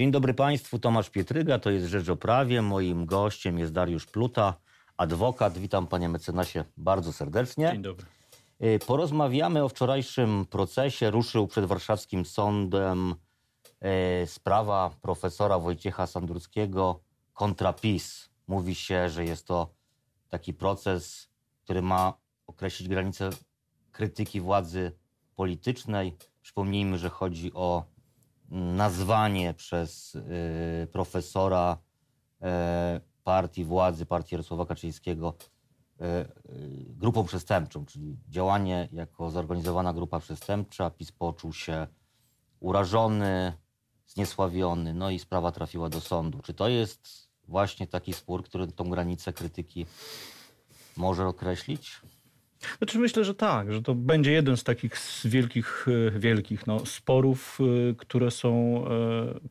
Dzień dobry Państwu, Tomasz Pietryga, to jest Rzecz o Prawie. Moim gościem jest Dariusz Pluta, adwokat. Witam Panie mecenasie bardzo serdecznie. Dzień dobry. Y, Porozmawiamy o wczorajszym procesie. Ruszył przed warszawskim sądem e, sprawa profesora Wojciecha Sandurskiego kontra PiS. Mówi się, że jest to taki proces, który ma określić granice krytyki władzy politycznej. Przypomnijmy, że chodzi o nazwanie przez y, profesora e, partii władzy, partii Jarosława Kaczyńskiego e, e, grupą przestępczą, czyli działanie jako zorganizowana grupa przestępcza. PiS poczuł się urażony, zniesławiony, no i sprawa trafiła do sądu. Czy to jest właśnie taki spór, który tą granicę krytyki może określić? Znaczy myślę, że tak, że to będzie jeden z takich wielkich, e, wielkich no, sporów, e, które są e,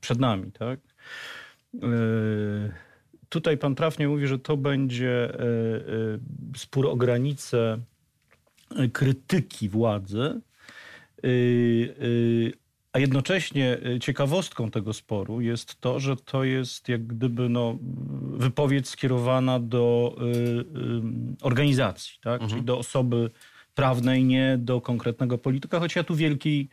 przed nami. Tak? Tutaj pan trafnie mówi, że to będzie spór o granice krytyki władzy, a jednocześnie e, ciekawostką tego sporu jest to, że to jest jak gdyby no, wypowiedź skierowana do y, y, organizacji, tak? czyli do osoby prawnej, nie do konkretnego polityka, choć ja tu wielkiej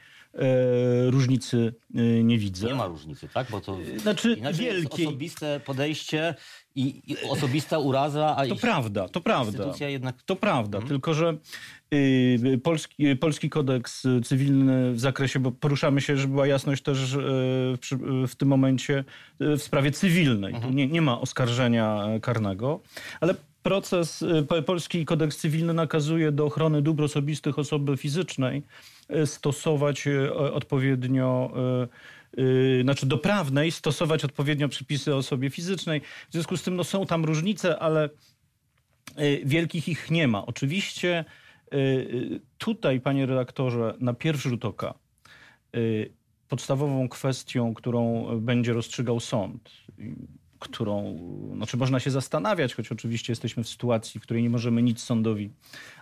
różnicy e, nie widzę. Nie ma różnicy, tak? Bo to Znaczy, inaczej jest wielkiej. osobiste podejście i, i osobista uraza, a To prawda, to prawda. jednak To prawda, tylko że y, polski, y, polski kodeks cywilny w zakresie, bo poruszamy się, żeby była jasność też y, w, przy- w tym momencie y, w sprawie cywilnej. Tu nie, nie ma oskarżenia e, karnego, ale proces, y, po- polski kodeks cywilny nakazuje do ochrony dóbr osobistych osoby fizycznej y, stosować y, odpowiednio znaczy do prawnej stosować odpowiednio przepisy o osobie fizycznej. W związku z tym no, są tam różnice, ale Wielkich ich nie ma. Oczywiście tutaj, panie redaktorze, na pierwszy rzut oka podstawową kwestią, którą będzie rozstrzygał sąd, którą, znaczy można się zastanawiać, choć oczywiście jesteśmy w sytuacji, w której nie możemy nic sądowi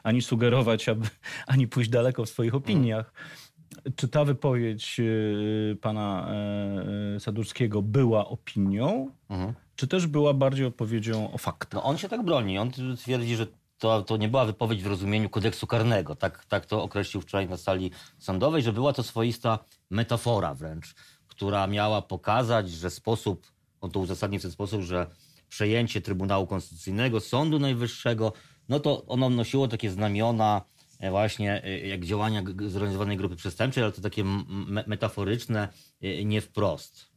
ani sugerować, aby, ani pójść daleko w swoich opiniach. Czy ta wypowiedź y, pana e, Sadurskiego była opinią, czy też była bardziej odpowiedzią o faktach? No on się tak broni. On twierdzi, że to, to nie była wypowiedź w rozumieniu kodeksu karnego. Tak, tak to określił wczoraj na sali sądowej, że była to swoista metafora wręcz, która miała pokazać, że sposób, on to uzasadnił w ten sposób, że przejęcie Trybunału Konstytucyjnego, Sądu Najwyższego, no to ono nosiło takie znamiona e, właśnie e, jak działania zorganizowanej grupy przestępczej, ale to takie me- metaforyczne, e, nie wprost.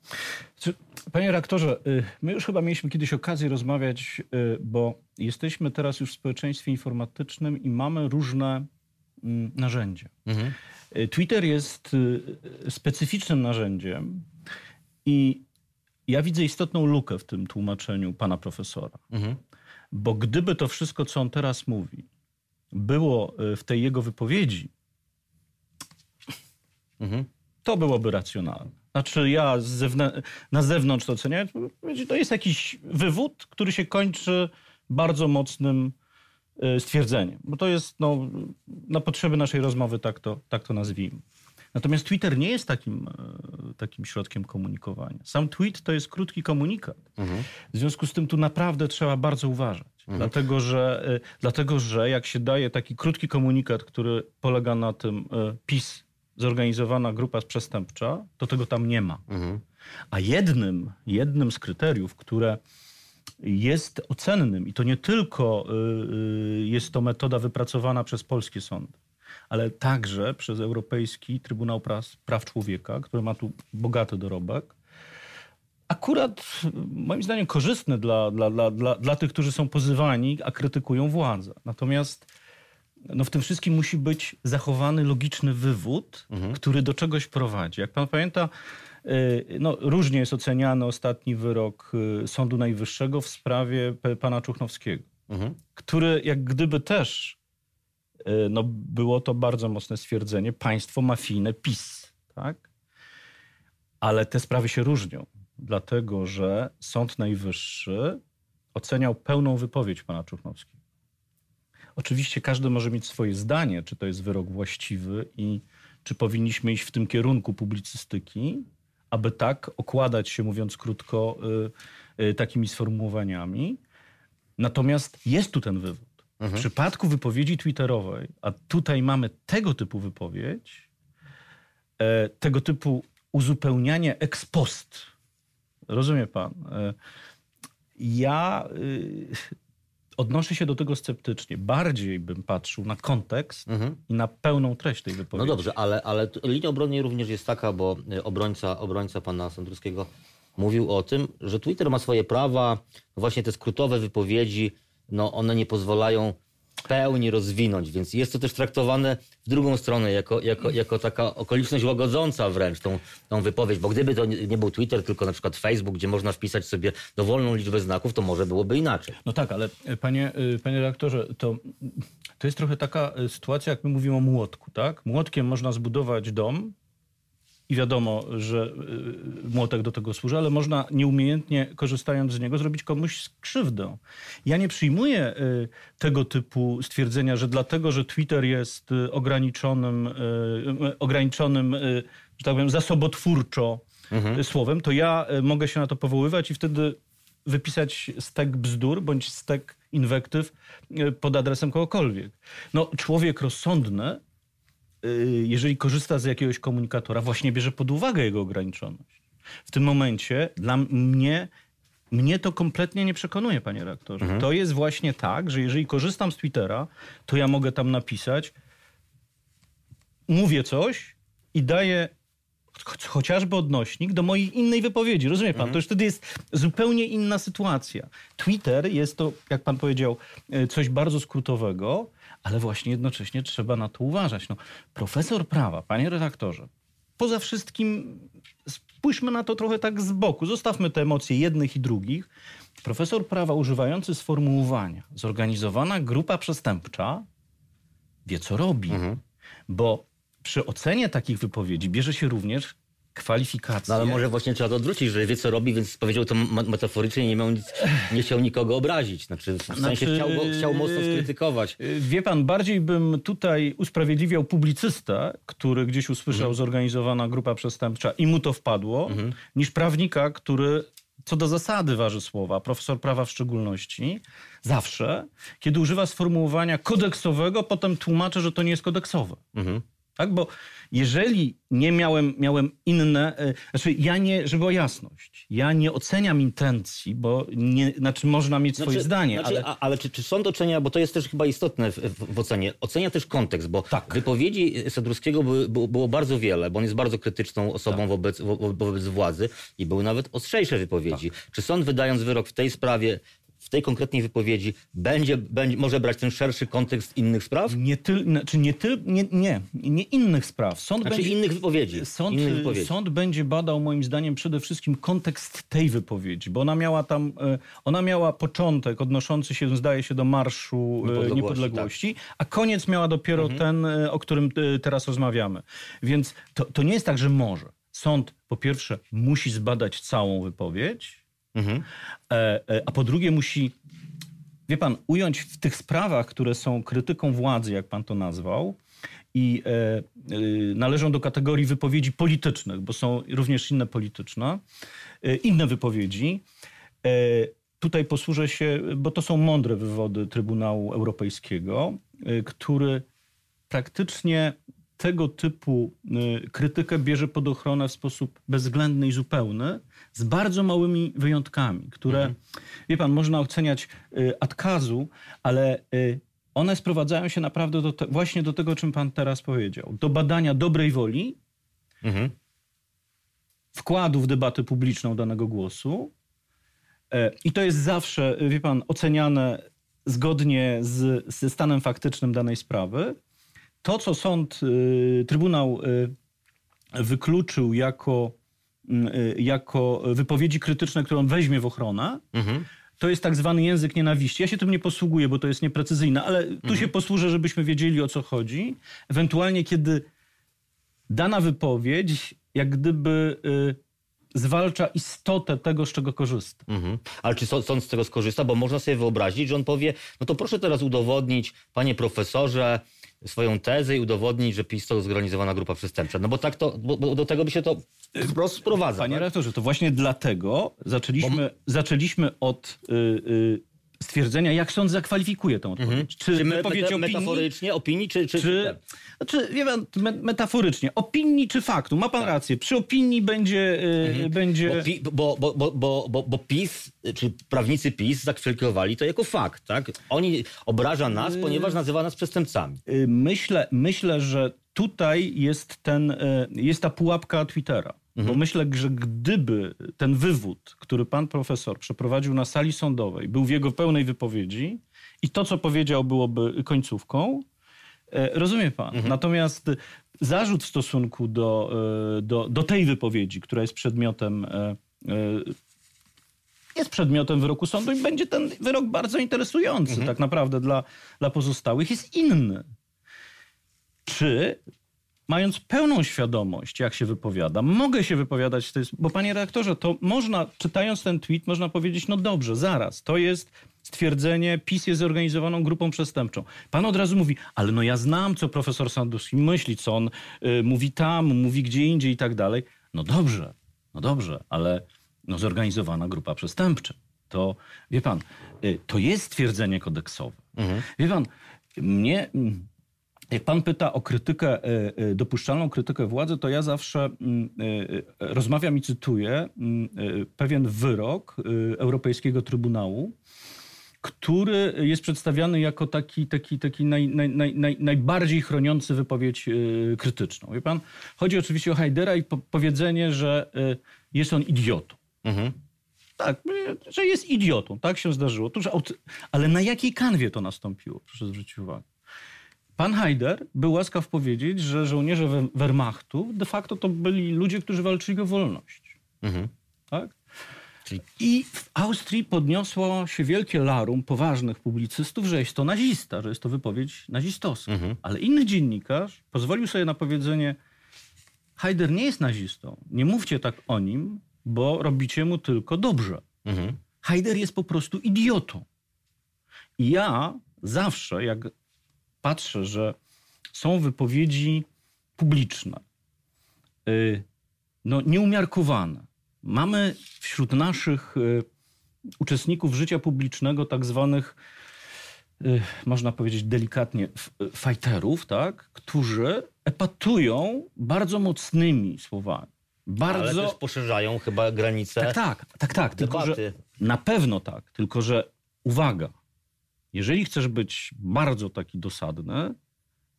Panie rektorze, y, my już chyba mieliśmy kiedyś okazję rozmawiać, y, bo jesteśmy teraz już w społeczeństwie informatycznym i mamy różne mm, narzędzia. Y, Twitter jest specyficznym narzędziem i ja widzę istotną lukę w tym tłumaczeniu pana profesora. Bo gdyby to wszystko, co on teraz mówi, było y, w tej jego wypowiedzi, to byłoby racjonalne. Znaczy ja zewnę- na zewnątrz to oceniając, to jest jakiś wywód, który się kończy bardzo mocnym e, stwierdzeniem. Bo to jest no, na potrzeby naszej rozmowy, tak to, tak to nazwijmy. Natomiast Twitter nie jest takim, e, takim środkiem komunikowania. Sam tweet to jest krótki komunikat. W związku z tym tu naprawdę trzeba bardzo uważać. Dlatego, że, e, dlatego, że jak się daje taki krótki komunikat, który polega na tym e, PiS, zorganizowana grupa przestępcza, to tego tam nie ma. A jednym, jednym z kryteriów, które jest ocennym i to nie tylko jest to metoda wypracowana przez polskie sądy, ale także przez Europejski Trybunał Praw, Człowieka, który ma tu bogaty dorobek. Akurat moim zdaniem korzystny dla, dla, dla, dla, dla tych, którzy są pozywani, a krytykują władzę. Natomiast no w tym wszystkim musi być zachowany logiczny wywód, który do czegoś prowadzi. Jak pan pamięta, y, no, różnie jest oceniany ostatni wyrok y, Sądu Najwyższego w sprawie pana Czuchnowskiego, który jak gdyby też, no było to bardzo mocne stwierdzenie, państwo mafijne PiS, tak? Ale te sprawy się różnią, dlatego że Sąd Najwyższy oceniał pełną wypowiedź pana Czuchnowskiego. Oczywiście każdy może mieć swoje zdanie, czy to jest wyrok właściwy i czy powinniśmy iść w tym kierunku publicystyki, aby tak okładać się, mówiąc krótko, y, y, takimi sformułowaniami. Natomiast jest tu ten wywód. W przypadku wypowiedzi twitterowej, a tutaj mamy tego typu wypowiedź, e, tego typu uzupełnianie ex post. Rozumie pan? E, ja y, odnoszę się do tego sceptycznie. Bardziej bym patrzył na kontekst i na pełną treść tej No wypowiedzi. dobrze, ale, ale linia obrony również jest taka, bo obrońca, obrońca pana Sandruskiego mówił o tym, że Twitter ma swoje prawa, właśnie te skrótowe wypowiedzi, no one nie pozwalają pełni rozwinąć, więc jest to też traktowane w drugą stronę, jako, jako, jako taka okoliczność łagodząca wręcz tą, tą wypowiedź, bo gdyby to nie nie był Twitter, tylko na przykład Facebook, gdzie można wpisać sobie dowolną liczbę znaków, to może byłoby inaczej. No tak, ale e, panie, e, panie redaktorze, to, to jest trochę taka e, sytuacja, jak my mówimy o młotku, tak? Młotkiem można zbudować dom i wiadomo, że e, młotek do tego służy, ale można nieumiejętnie, korzystając z niego, zrobić komuś krzywdę. Ja nie przyjmuję e, tego typu stwierdzenia, że dlatego, że Twitter jest e, ograniczonym, ograniczonym że tak powiem, zasobotwórczo e, słowem, to ja mogę się na to powoływać i wtedy wypisać stek bzdur bądź stek inwektyw pod adresem kogokolwiek. No, człowiek rozsądny, y, jeżeli korzysta z jakiegoś komunikatora, właśnie bierze pod uwagę jego ograniczoność. W tym momencie dla mnie, mnie to kompletnie nie przekonuje, panie redaktorze. To jest właśnie tak, że jeżeli korzystam z Twittera, to ja mogę tam napisać, mówię coś i daję ch- chociażby odnośnik do mojej innej wypowiedzi. Rozumie pan? To już wtedy jest zupełnie inna sytuacja. Twitter jest to, jak pan powiedział, e, coś bardzo skrótowego, ale właśnie jednocześnie trzeba na to uważać. No, profesor prawa, panie redaktorze, poza wszystkim spójrzmy na to trochę tak z boku. Zostawmy te emocje jednych i drugich. Profesor prawa używający sformułowania zorganizowana grupa przestępcza wie, co robi. Bo przy ocenie takich wypowiedzi bierze się również kwalifikacje. No ale może właśnie trzeba to odwrócić, że wie co robi, więc powiedział to metaforycznie, nie, miał nic, nie chciał nikogo obrazić. Znaczy w sensie Znaczy, chciał, go, chciał mocno skrytykować. Y, Wie pan, bardziej bym tutaj usprawiedliwiał publicystę, który gdzieś usłyszał zorganizowana grupa przestępcza i mu to wpadło, niż prawnika, który co do zasady waży słowa, profesor prawa w szczególności, zawsze, kiedy używa sformułowania kodeksowego, potem tłumaczy, że to nie jest kodeksowe. Tak, bo jeżeli nie miałem, miałem inne, e, znaczy ja nie, żeby była jasność, ja nie oceniam intencji, bo nie, znaczy można mieć swoje Znaczy- zdanie, znaczy, ale a, ale czy, czy sąd ocenia, bo to jest też chyba istotne w, w, w ocenie, ocenia też kontekst, bo Tak. wypowiedzi Sadurskiego były, było, było bardzo wiele, bo on jest bardzo krytyczną osobą Tak. wobec, wo, wobec władzy i były nawet ostrzejsze wypowiedzi. Tak. Czy sąd wydając wyrok w tej sprawie, w tej konkretnej wypowiedzi, będzie, będzie, może brać ten szerszy kontekst innych spraw? Nie, tyl, znaczy nie, tyl, nie, nie, nie innych spraw. Sąd Znaczy będzie, innych wypowiedzi. Sąd, innych wypowiedzi. sąd będzie badał moim zdaniem przede wszystkim kontekst tej wypowiedzi, bo ona miała tam, e, ona miała początek odnoszący się, zdaje się, do Marszu e, Niepodległości, tak. Niepodległości, a koniec miała dopiero Mhm. ten, e, o którym teraz rozmawiamy. Więc to, to nie jest tak, że może. Sąd po pierwsze musi zbadać całą wypowiedź, Mhm. e, e, a po drugie musi, wie pan, ująć w tych sprawach, które są krytyką władzy, jak pan to nazwał, i e, należą do kategorii wypowiedzi politycznych, bo są również inne polityczne, inne wypowiedzi. Tutaj posłużę się, bo to są mądre wywody Trybunału Europejskiego, który praktycznie tego typu y, krytykę bierze pod ochronę w sposób bezwzględny i zupełny, z bardzo małymi wyjątkami, które, wie pan, można oceniać y, ad casu, ale y, one sprowadzają się naprawdę do te, właśnie do tego, o czym pan teraz powiedział. Do badania dobrej woli, Mhm. wkładu w debatę publiczną danego głosu. E, I to jest zawsze, wie pan, oceniane zgodnie z, ze stanem faktycznym danej sprawy. To, co sąd, y, Trybunał y, wykluczył jako, y, jako wypowiedzi krytyczne, które on weźmie w ochronę, Mhm. to jest tak zwany język nienawiści. Ja się tym nie posługuję, bo to jest nieprecyzyjne, ale tu się posłużę, żebyśmy wiedzieli, o co chodzi. Ewentualnie, kiedy dana wypowiedź jak gdyby zwalcza istotę tego, z czego korzysta. Mhm. Ale czy sąd, z tego skorzysta? Bo można sobie wyobrazić, że on powie, no to proszę teraz udowodnić, panie profesorze, swoją tezę i udowodnić, że PiS to zorganizowana grupa przestępcza. No bo tak to, bo, bo do tego by się to po prostu sprowadza. Panie tak? rektorze, to właśnie dlatego zaczęliśmy, zaczęliśmy od y, y, stwierdzenia, jak sąd zakwalifikuje tę odpowiedź. Mhm. Czy me, wypowiedź meta, metaforycznie, opinii, czy... czy, czy, znaczy, wie pan, me, metaforycznie, opinii czy faktu? Ma pan Tak. rację. Przy opinii będzie... Y, będzie... Bo, pi, bo, bo, bo, bo, bo, bo PiS, czy prawnicy PiS zakwalifikowali to jako fakt, tak? Oni obraża nas, ponieważ nazywa nas przestępcami. Y, Myślę, myślę, że tutaj jest, ten, y, jest ta pułapka Twittera. Bo myślę, że gdyby ten wywód, który pan profesor przeprowadził na sali sądowej, był w jego pełnej wypowiedzi i to, co powiedział, byłoby końcówką, e, rozumie pan. Natomiast zarzut w stosunku do, e, do, do tej wypowiedzi, która jest przedmiotem e, jest przedmiotem wyroku sądu i będzie ten wyrok bardzo interesujący tak naprawdę dla, dla pozostałych, jest inny. Czy mając pełną świadomość, jak się wypowiadam, mogę się wypowiadać w tej... Bo panie redaktorze, to można, czytając ten tweet, można powiedzieć, no dobrze, zaraz, to jest stwierdzenie, PiS jest zorganizowaną grupą przestępczą. Pan od razu mówi, ale no ja znam, co profesor Sandusky myśli, co on y, mówi tam, mówi gdzie indziej i tak dalej. No dobrze, no dobrze, ale no zorganizowana grupa przestępcza. To, wie pan, y, to jest stwierdzenie kodeksowe. Wie pan, mnie... jak pan pyta o krytykę, e, e, dopuszczalną krytykę władzy, to ja zawsze mm, e, rozmawiam i cytuję mm, pewien wyrok Europejskiego Trybunału, który jest przedstawiany jako taki, taki, taki naj, naj, naj, naj, najbardziej chroniący wypowiedź krytyczną. Wie pan? Chodzi oczywiście o Haidera i po, powiedzenie, że jest on idiotą. Mhm. Tak, że jest idiotą. Tak się zdarzyło. Ale na jakiej kanwie to nastąpiło? Proszę zwrócić uwagę. Pan Haider był łaskaw powiedzieć, że żołnierze We- Wehrmachtu de facto to byli ludzie, którzy walczyli o wolność. Mhm. Tak? Czyli- I w Austrii podniosło się wielkie larum poważnych publicystów, że jest to nazista, że jest to wypowiedź nazistowska. Mhm. Ale inny dziennikarz pozwolił sobie na powiedzenie Haider nie jest nazistą, nie mówcie tak o nim, bo robicie mu tylko dobrze. Mhm. Haider jest po prostu idiotą. I ja zawsze, jak patrzę, że są wypowiedzi publiczne, y, no, nieumiarkowane. Mamy wśród naszych y, uczestników życia publicznego tak zwanych, y, można powiedzieć delikatnie, fajterów, tak? którzy epatują bardzo mocnymi słowami. Ale Bardzo... też poszerzają chyba granice Tak, tak, tak, tak. Tylko, że na pewno tak, tylko że uwaga, jeżeli chcesz być bardzo taki dosadny,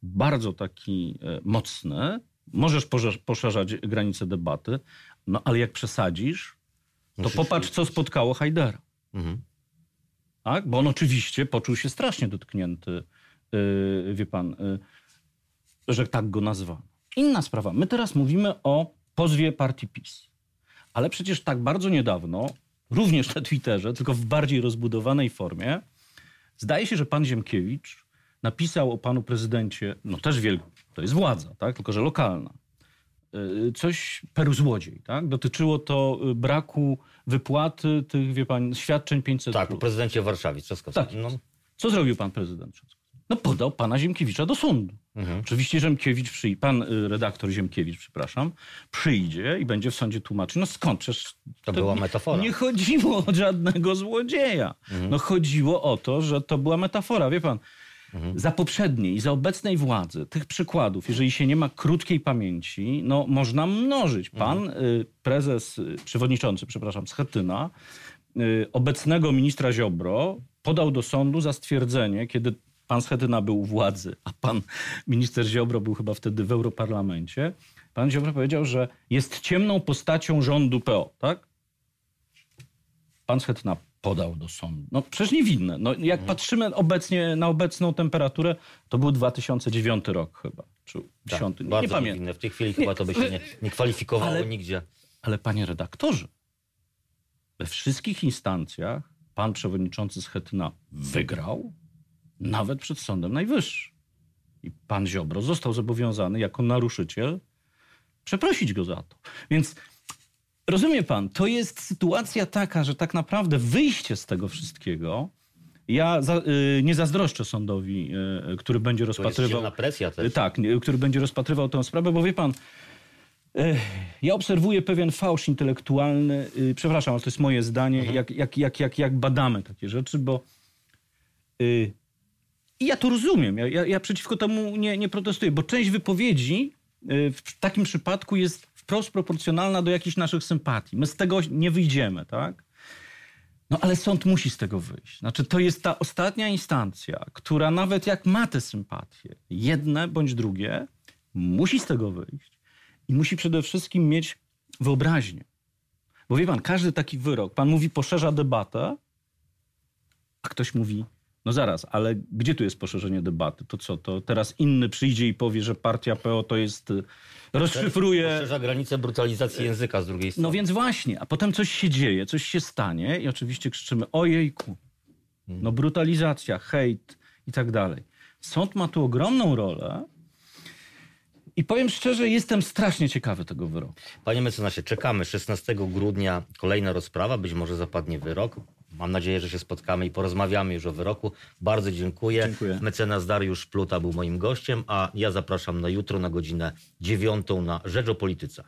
bardzo taki e, mocny, możesz poszerzać granice debaty, no ale jak przesadzisz, to Musisz- popatrz, co spotkało Hajdera. Mhm. Tak? Bo on oczywiście poczuł się strasznie dotknięty, yy, wie pan, yy, że tak go nazwano. Inna sprawa. My teraz mówimy o pozwie partii PiS. Ale przecież tak bardzo niedawno, również na Twitterze, tylko w bardziej rozbudowanej formie, zdaje się, że pan Ziemkiewicz napisał o panu prezydencie, no też wielki, to jest władza, tak? tylko że lokalna, y, coś peru złodziej. Tak? Dotyczyło to y, braku wypłaty tych, wie pan, świadczeń 500+. Tak, o prezydencie Warszawie Trzaskowskim. Tak. No. Co zrobił pan prezydent Trzaskowski? No podał pana Ziemkiewicza do sądu. Mhm. Oczywiście Ziemkiewicz przyjdzie, pan y, redaktor Ziemkiewicz, przepraszam, przyjdzie i będzie w sądzie tłumaczyć, no skąd, przecież To była nie, metafora. Nie chodziło o żadnego złodzieja. No chodziło o to, że to była metafora. Wie pan, za poprzedniej i za obecnej władzy tych przykładów, jeżeli się nie ma krótkiej pamięci, no można mnożyć. Pan y, prezes, y, przewodniczący, przepraszam, Schetyna, y, obecnego ministra Ziobro podał do sądu za stwierdzenie, kiedy pan Schetyna był u władzy, a pan minister Ziobro był chyba wtedy w Europarlamencie, pan Ziobro powiedział, że jest ciemną postacią rządu PO, tak? Pan Schetyna podał do sądu. No przecież niewinne. No, jak patrzymy obecnie na obecną temperaturę, to był 2009 rok chyba, czy 10, Tak, nie, nie bardzo pamiętam. niewinne. W tej chwili chyba to by się nie, nie kwalifikowało Ale- nigdzie. Ale panie redaktorze, we wszystkich instancjach pan przewodniczący Schetyna wygrał, nawet przed Sądem Najwyższym. I pan Ziobro został zobowiązany jako naruszyciel przeprosić go za to. Więc Rozumie pan, to jest sytuacja taka, że tak naprawdę wyjście z tego wszystkiego. Ja za, y, nie zazdroszczę sądowi, y, który będzie To jest rozpatrywał. silna presja też. Y, Tak, nie, który będzie rozpatrywał tę sprawę, bo wie pan, y, ja obserwuję pewien fałsz intelektualny. y, Przepraszam, ale to jest moje zdanie, jak, jak, jak, jak, jak badamy takie rzeczy, bo. I ja to rozumiem. Ja, ja, ja przeciwko temu nie, nie protestuję, bo część wypowiedzi y, w takim przypadku jest wprost proporcjonalna do jakichś naszych sympatii. My z tego nie wyjdziemy, tak? No ale sąd musi z tego wyjść. Znaczy, to jest ta ostatnia instancja, która nawet jak ma te sympatie, jedne bądź drugie, musi z tego wyjść i musi przede wszystkim mieć wyobraźnię. Bo wie pan, każdy taki wyrok, pan mówi, poszerza debatę, a ktoś mówi, no zaraz, ale gdzie tu jest poszerzenie debaty? To co, to teraz inny przyjdzie i powie, że partia PO to jest, y, rozszyfruje... Poszerza granicę brutalizacji języka z drugiej strony. No więc właśnie, a potem coś się dzieje, coś się stanie i oczywiście krzyczymy ojejku, no brutalizacja, hejt i tak dalej. Sąd ma tu ogromną rolę i powiem szczerze, jestem strasznie ciekawy tego wyroku. Panie mecenasie, czekamy. 16 grudnia kolejna rozprawa, być może zapadnie wyrok. Mam nadzieję, że się spotkamy i porozmawiamy już o wyroku. Bardzo dziękuję. Dziękuję. Mecenas Dariusz Pluta był moim gościem, a ja zapraszam na jutro na godzinę 9 na Rzecz o Polityce.